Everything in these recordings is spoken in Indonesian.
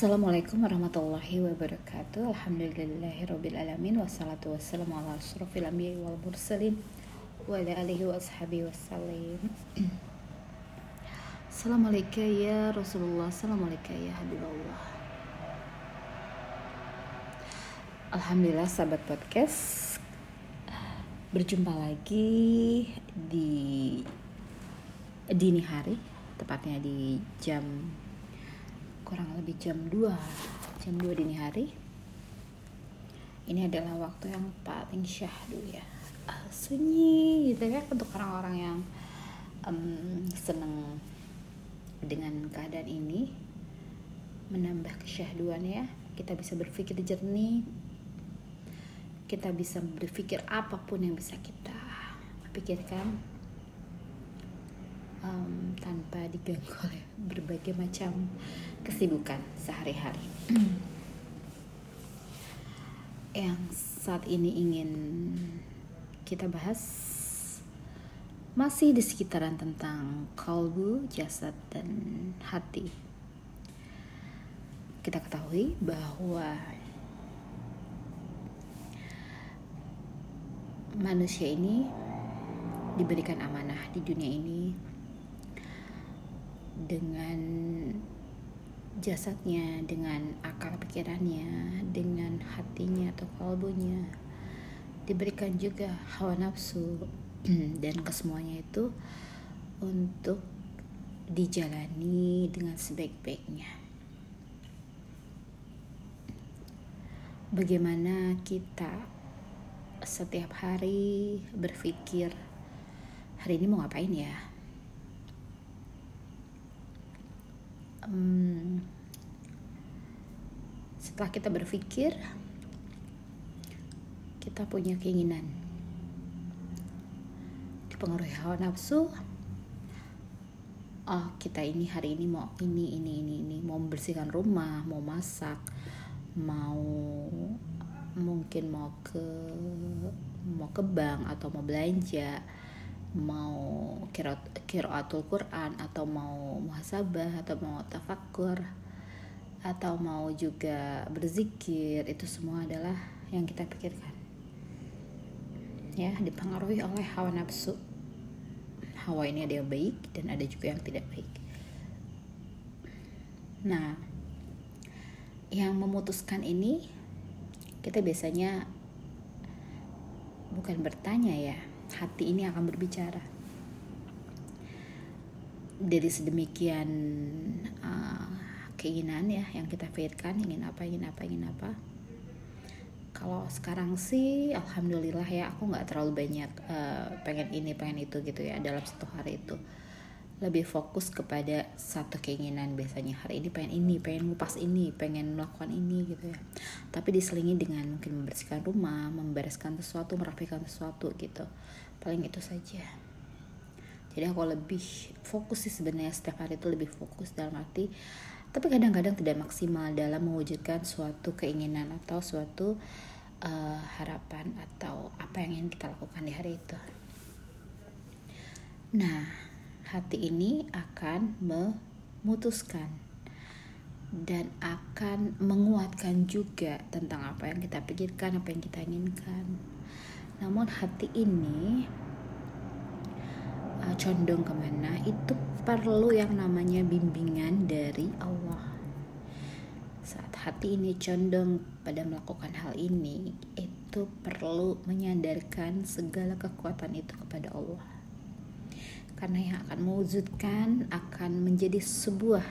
Assalamualaikum warahmatullahi wabarakatuh. Alhamdulillahirrabbilalamin Wassalatu wassalamu ala asrafil anbiya wal mursalin Wa ala alihi wa ashabihi wassalim Assalamualaikum ya Rasulullah. Assalamualaikum ya Habibullah. Alhamdulillah sahabat podcast. Berjumpa lagi di dini hari Tepatnya di jam kurang lebih jam 2 jam 2 dini hari. Ini adalah waktu yang paling syahdu ya. Uh, sunyi gitu ya untuk orang-orang yang um, seneng dengan keadaan ini. Menambah kesyahduan ya. Kita bisa berpikir jernih. Kita bisa berpikir apa pun yang bisa kita pikirkan. Um, tanpa diganggu oleh berbagai macam kesibukan sehari-hari. Yang saat ini ingin kita bahas masih di sekitaran tentang kalbu, jasad, dan hati. Kita ketahui bahwa manusia ini diberikan amanah di dunia ini dengan jasadnya, dengan akal pikirannya, dengan hatinya atau kalbunya. Diberikan juga hawa nafsu dan kesemuanya itu untuk dijalani dengan sebaik-baiknya. Bagaimana kita setiap hari berpikir hari ini mau ngapain ya? Um, setelah kita berpikir kita punya keinginan. Dipengaruhi hawa nafsu. Oh kita ini hari ini mau ini ini ini ini. Mau membersihkan rumah mau masak mau mungkin mau ke mau ke bank atau mau belanja mau kiraatul Quran atau mau muhasabah atau mau tafakur atau mau juga berzikir itu semua adalah yang kita pikirkan. Ya dipengaruhi oleh hawa nafsu. Hawa ini ada yang baik dan ada juga yang tidak baik. Nah yang memutuskan ini kita biasanya bukan bertanya ya hati ini akan berbicara. Dari sedemikian uh, keinginan ya yang kita pikirkan ingin apa ingin apa ingin apa. Kalau sekarang sih alhamdulillah ya aku nggak terlalu banyak uh, pengen ini pengen itu gitu ya dalam satu hari itu lebih fokus kepada satu keinginan biasanya. Hari ini pengen ini pengen ngupas ini pengen melakukan ini gitu ya. Tapi diselingi dengan mungkin membersihkan rumah membereskan sesuatu merapikan sesuatu gitu. Paling itu saja. Jadi aku lebih fokus sih sebenarnya. Setiap hari itu lebih fokus dalam arti tapi kadang-kadang tidak maksimal dalam mewujudkan suatu keinginan atau suatu uh, harapan atau apa yang ingin kita lakukan di hari itu. Nah hati ini akan memutuskan dan akan menguatkan juga tentang apa yang kita pikirkan, apa yang kita inginkan. Namun hati ini uh, condong ke mana itu perlu yang namanya bimbingan dari Allah. Saat hati ini condong pada melakukan hal ini, itu perlu menyadarkan segala kekuatan itu kepada Allah. Karena yang akan mewujudkan akan menjadi sebuah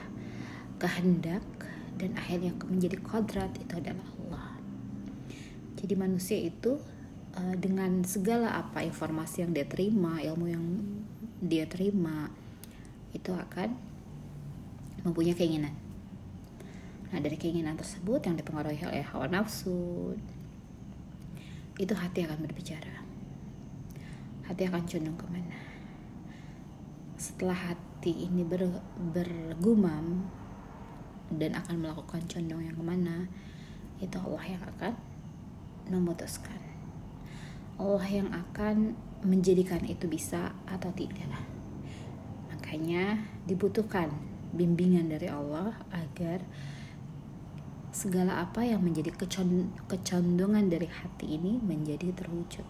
kehendak dan akhirnya menjadi kodrat itu adalah Allah. Jadi manusia itu uh, dengan segala apa informasi yang dia terima, ilmu yang dia terima itu akan mempunyai keinginan. Nah dari keinginan tersebut yang dipengaruhi oleh hawa nafsu itu hati akan berbicara. Hati akan condong ke mana? Setelah hati ini ber, bergumam dan akan melakukan condong yang ke mana, itu Allah yang akan memutuskan. Allah yang akan menjadikan itu bisa atau tidak. Makanya dibutuhkan bimbingan dari Allah agar segala apa yang menjadi kecondongan dari hati ini menjadi terwujud.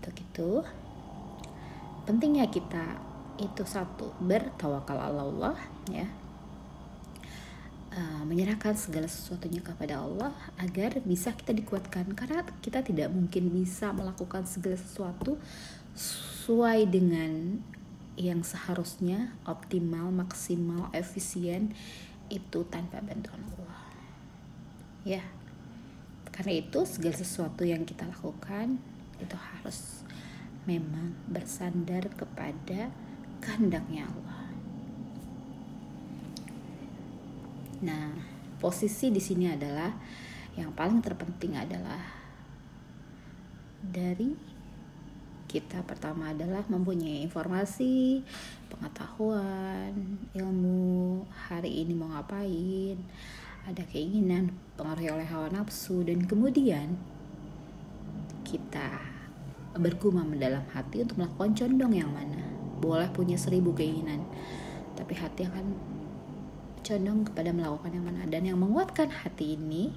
Untuk itu, pentingnya kita itu satu bertawakal Allah ya uh, menyerahkan segala sesuatunya kepada Allah agar bisa kita dikuatkan karena kita tidak mungkin bisa melakukan segala sesuatu sesuai dengan yang seharusnya optimal, maksimal, efisien itu tanpa bantuan Allah. Ya. Karena itu segala sesuatu yang kita lakukan itu harus memang bersandar kepada kehendaknya Allah. Nah, posisi di sini adalah yang paling terpenting adalah dari kita pertama adalah mempunyai informasi, pengetahuan, ilmu hari ini mau ngapain, ada keinginan, pengaruhi oleh hawa nafsu, dan kemudian kita bergumam dalam hati untuk melakukan condong yang mana. Boleh punya seribu keinginan, tapi hati akan condong kepada melakukan yang mana. Dan yang menguatkan hati ini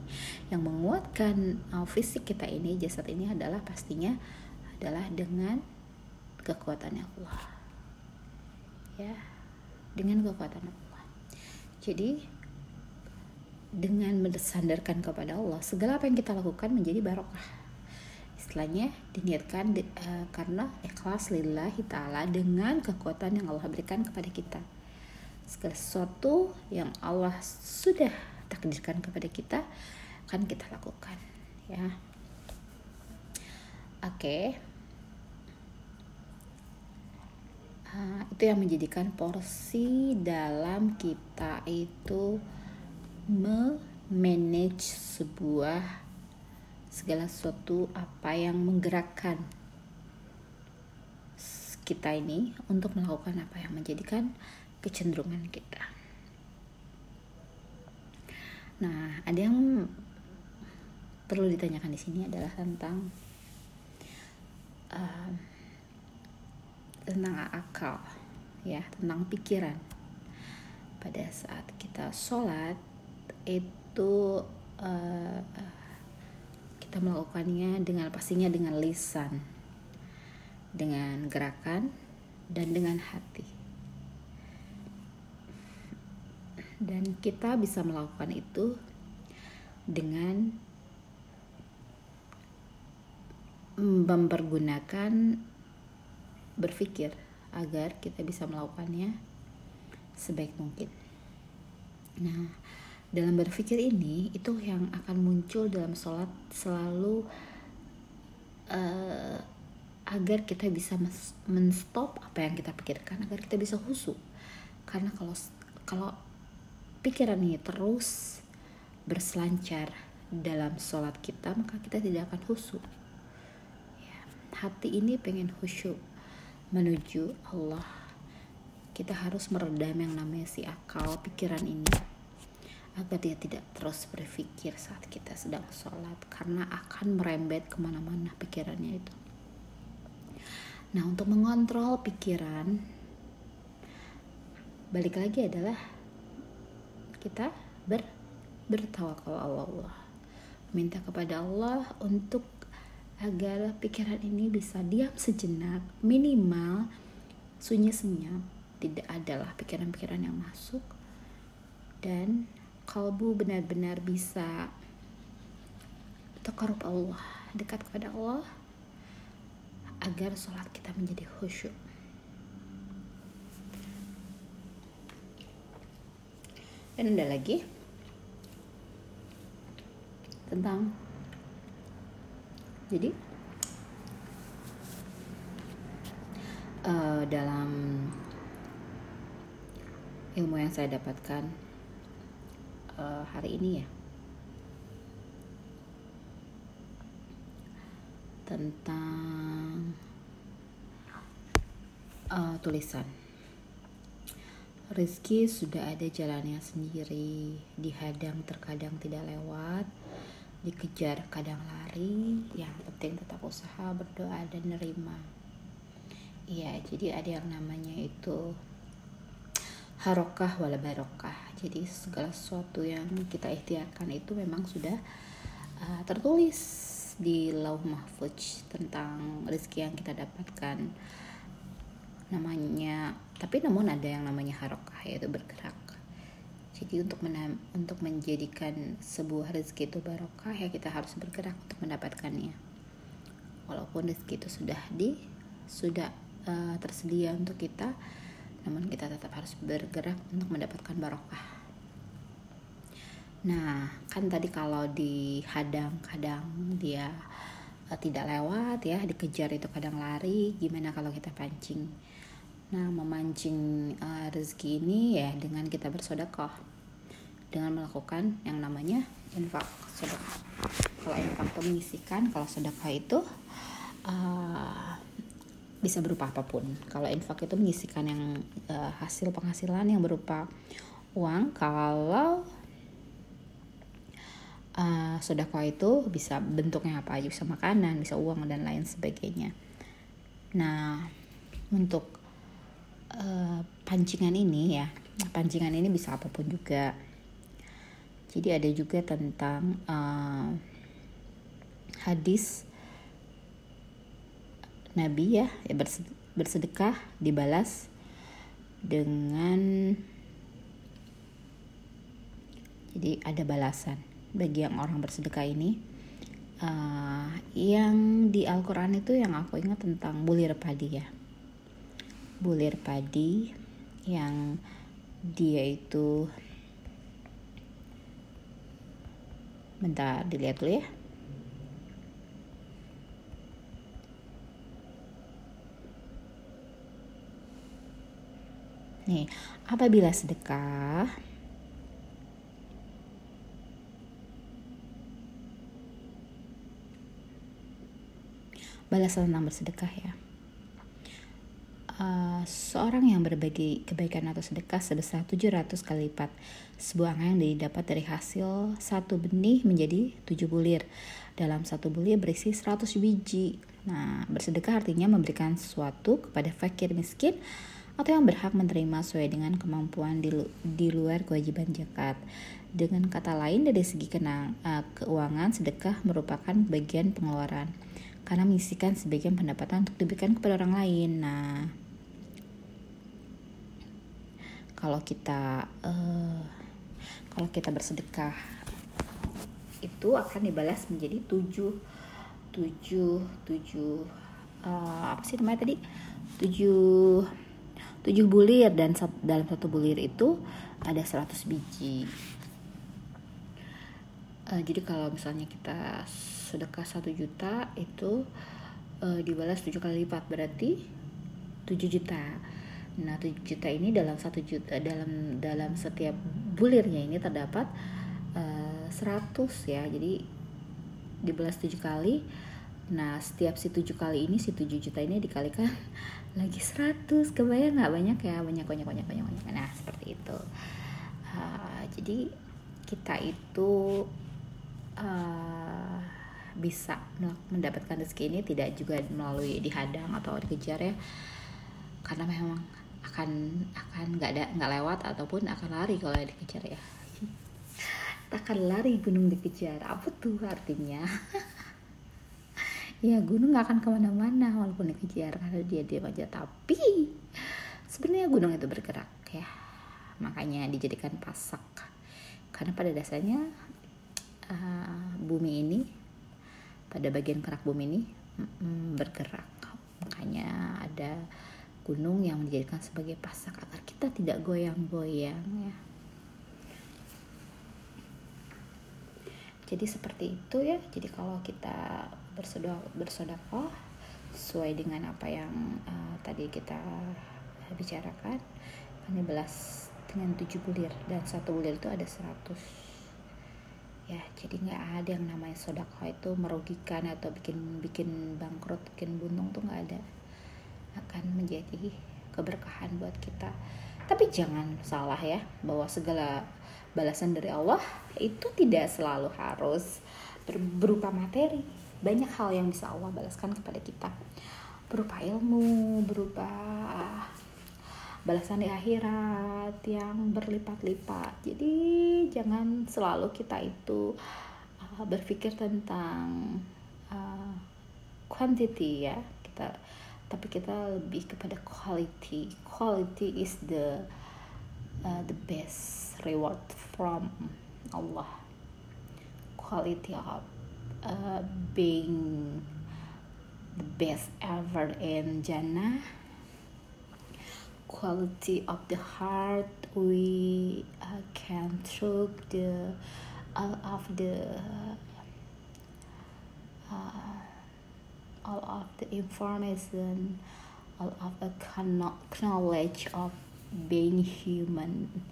yang menguatkan uh, fisik kita ini jasad ini adalah pastinya adalah dengan kekuatan Allah ya dengan kekuatan Allah jadi dengan mensandarkan kepada Allah segala apa yang kita lakukan menjadi barokah istilahnya diniatkan uh, karena ikhlas lillahi ta'ala dengan kekuatan yang Allah berikan kepada kita segala sesuatu yang Allah sudah takdirkan kepada kita akan kita lakukan ya oke okay. Nah, itu yang menjadikan porsi dalam kita itu memanage sebuah segala sesuatu apa yang menggerakkan kita ini untuk melakukan apa yang menjadikan kecenderungan kita. Nah, ada yang perlu ditanyakan di sini adalah tentang uh, tentang akal ya tentang pikiran pada saat kita sholat itu uh, kita melakukannya dengan pastinya dengan lisan dengan gerakan dan dengan hati dan kita bisa melakukan itu dengan mempergunakan berpikir agar kita bisa melakukannya sebaik mungkin. Nah, dalam berpikir ini itu yang akan muncul dalam sholat selalu uh, agar kita bisa menstop apa yang kita pikirkan agar kita bisa khusyuk. Karena kalau kalau pikiran ini terus berselancar dalam sholat kita maka kita tidak akan khusyuk. Ya, hati ini pengen khusyuk menuju Allah kita harus meredam yang namanya si akal pikiran ini agar dia tidak terus berpikir saat kita sedang sholat karena akan merembet ke mana-mana pikirannya itu. Nah untuk mengontrol pikiran balik lagi adalah kita ber bertawakal Allah. Minta kepada Allah untuk agar pikiran ini bisa diam sejenak minimal sunyi senyap tidak adalah pikiran-pikiran yang masuk dan kalbu benar-benar bisa takarub Allah dekat kepada Allah agar sholat kita menjadi khusyuk. Dan ada lagi tentang jadi uh, dalam ilmu yang saya dapatkan uh, hari ini ya. Tentang uh, tulisan. Rizky sudah ada jalannya sendiri, dihadang terkadang tidak lewat, dikejar kadang lari. Yang penting tetap usaha berdoa dan nerima. Iya jadi ada yang namanya itu harokah wala barokah. Jadi segala sesuatu yang kita ikhtiarkan itu memang sudah uh, tertulis di lauh mahfuz tentang rezeki yang kita dapatkan. Namanya tapi namun ada yang namanya harokah yaitu bergerak. Jadi untuk untuk menjadikan sebuah rezeki itu barokah ya kita harus bergerak untuk mendapatkannya. Walaupun rezeki itu sudah di sudah uh, tersedia untuk kita namun kita tetap harus bergerak untuk mendapatkan barokah. Nah kan tadi kalau dihadang kadang dia uh, tidak lewat ya dikejar itu kadang lari gimana kalau kita pancing? Nah memancing uh, rezeki ini ya dengan kita bersodakoh dengan melakukan yang namanya infak sedekah. Kalau infak itu menyisikan kalau sedekah itu uh, bisa berupa apa pun. Kalau infak itu menyisikan yang uh, hasil penghasilan yang berupa uang. Kalau uh, sedekah itu bisa bentuknya apa aja, bisa makanan, bisa uang dan lain sebagainya. Nah, untuk uh, pancingan ini ya, pancingan ini bisa apa pun juga. Jadi ada juga tentang uh, hadis Nabi ya, ya bersedekah dibalas dengan jadi ada balasan bagi yang orang bersedekah ini. Uh, yang di Al-Quran itu yang aku ingat tentang bulir padi ya. Bulir padi yang dia itu bentar dilihat dulu ya Nih, apabila sedekah balasan tentang bersedekah ya. Uh, seorang yang berbagi kebaikan atau sedekah sebesar 700 kali lipat sebuah angka yang didapat dari hasil satu benih menjadi tujuh bulir dalam satu bulir berisi 100 biji nah bersedekah artinya memberikan sesuatu kepada fakir miskin atau yang berhak menerima sesuai dengan kemampuan di, di luar kewajiban zakat. Dengan kata lain dari segi kenang, uh, keuangan sedekah merupakan bagian pengeluaran karena mengisikan sebagian pendapatan untuk diberikan kepada orang lain. Nah, kalau kita uh, kalau kita bersedekah itu akan dibalas menjadi tujuh tujuh tujuh uh, apa sih namanya tadi tujuh 7 bulir dan dalam satu bulir itu ada 100 biji. Uh, jadi kalau misalnya kita sedekah 1 juta itu uh, dibalas 7 kali lipat berarti 7 juta. Nah 7 juta ini dalam satu juta dalam dalam setiap bulirnya ini terdapat uh, eh, 100 ya. Jadi dibalas 7 kali Nah setiap si tujuh kali ini si tujuh juta ini dikalikan lagi seratus. Kebayang nggak? Banyak ya? Banyak banyak banyak banyak banyak. Nah seperti itu. Uh, jadi kita itu uh, bisa mendapatkan rezeki ini tidak juga melalui dihadang atau dikejar ya. Karena memang akan akan nggak ada nggak lewat ataupun akan lari kalau dikejar ya. Akan lari gunung dikejar. Apa tuh artinya ya gunung nggak akan ke mana-mana walaupun dikejar karena dia diam aja. Tapi sebenarnya gunung itu bergerak ya. Makanya dijadikan pasak. Karena pada dasarnya uh, bumi ini pada bagian kerak bumi ini mm, bergerak. Makanya ada gunung yang dijadikan sebagai pasak agar kita tidak goyang-goyang ya. Jadi seperti itu ya. Jadi kalau kita bersodakoh sesuai dengan apa yang uh, tadi kita bicarakan. Hanya belas dengan tujuh bulir dan satu bulir itu ada seratus. Ya jadi nggak ada yang namanya sodakoh itu merugikan atau bikin bikin bangkrut bikin buntung tuh nggak ada. Akan menjadi keberkahan buat kita. Tapi jangan salah ya bahwa segala balasan dari Allah itu tidak selalu harus berupa materi banyak hal yang bisa Allah balaskan kepada kita. Berupa ilmu berupa balasan di akhirat yang berlipat-lipat. Jadi jangan selalu kita itu uh, berpikir tentang uh, quantity ya. Kita tapi kita lebih kepada quality. Quality is the uh, the best reward from Allah. Quality of uh, being the best ever in Jannah quality of the heart we uh, can through the all of the uh, all of the information all of the knowledge of being human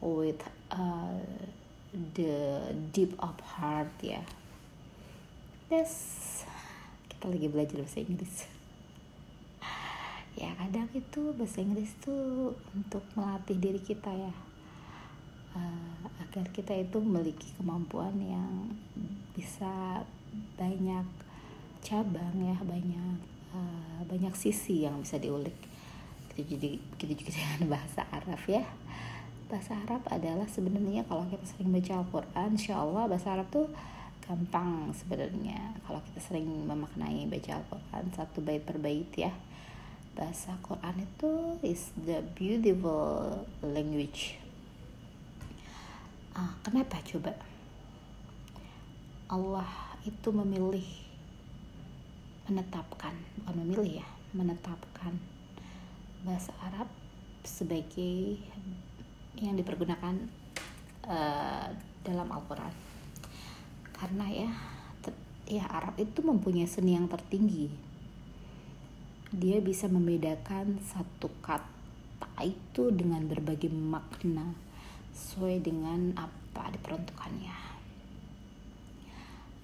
with uh, the deep of heart yeah. That's kita lagi belajar bahasa Inggris. Ya kadang itu bahasa Inggris tuh untuk melatih diri kita ya. Uh, agar kita itu memiliki kemampuan yang bisa banyak cabang ya banyak uh, banyak sisi yang bisa diulik. Kita jadi kita juga dengan bahasa Arab ya. Bahasa Arab adalah sebenarnya kalau kita sering baca Al-Quran insya Allah bahasa Arab tuh gampang sebenarnya. Kalau kita sering memaknai baca Al-Quran satu bait per bait ya. Bahasa Quran itu is the beautiful language. Ah, kenapa coba? Allah itu memilih menetapkan bukan memilih ya menetapkan bahasa Arab sebagai yang dipergunakan uh, dalam Al-Quran karena ya ya Arab itu mempunyai seni yang tertinggi. Dia bisa membedakan satu kata itu dengan berbagai makna sesuai dengan apa diperuntukannya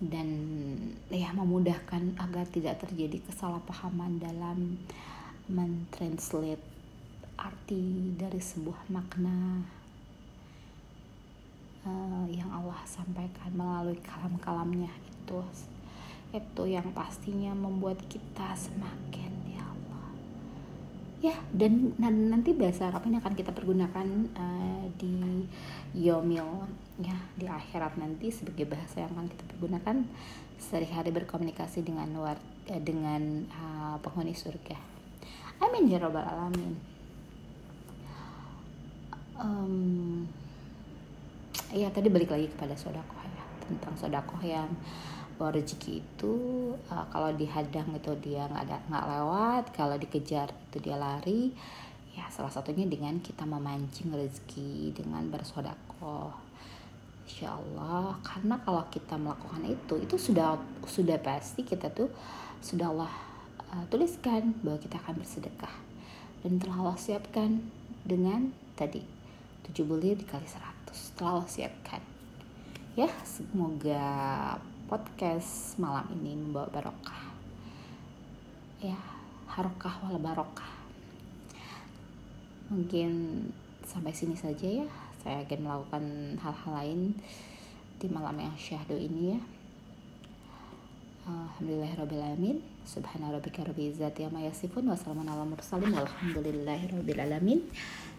dan ya memudahkan agar tidak terjadi kesalahpahaman dalam mentranslate arti dari sebuah makna uh, yang Allah sampaikan melalui kalam-kalamnya itu itu yang pastinya membuat kita semakin ya dan nanti bahasa Arab ini akan kita pergunakan uh, di yomil ya di akhirat nanti sebagai bahasa yang akan kita pergunakan sehari-hari berkomunikasi dengan luar uh, dengan uh, penghuni surga. Amin ya robbal alamin. Um, ya tadi balik lagi kepada sodakoh ya tentang sodakoh yang bahwa rezeki itu uh, kalau dihadang itu dia nggak ada nggak lewat kalau dikejar itu dia lari ya salah satunya dengan kita memancing rezeki dengan bersodakoh. Insya Allah karena kalau kita melakukan itu itu sudah sudah pasti kita tuh sudah Allah uh, tuliskan bahwa kita akan bersedekah. Dan telah Allah siapkan dengan tadi tujuh bulir dikali seratus. Telah Allah siapkan. Ya semoga podcast malam ini membawa barokah. Ya harokah wala barokah. Mungkin sampai sini saja ya. Saya akan melakukan hal-hal lain di malam yang syahdu ini ya. Alhamdulillahirrahmanirrahim Subhana rabbika rabbil izzati amma yasifun Wassalamu ala mursalin. Walhamdulillahirrahmanirrahim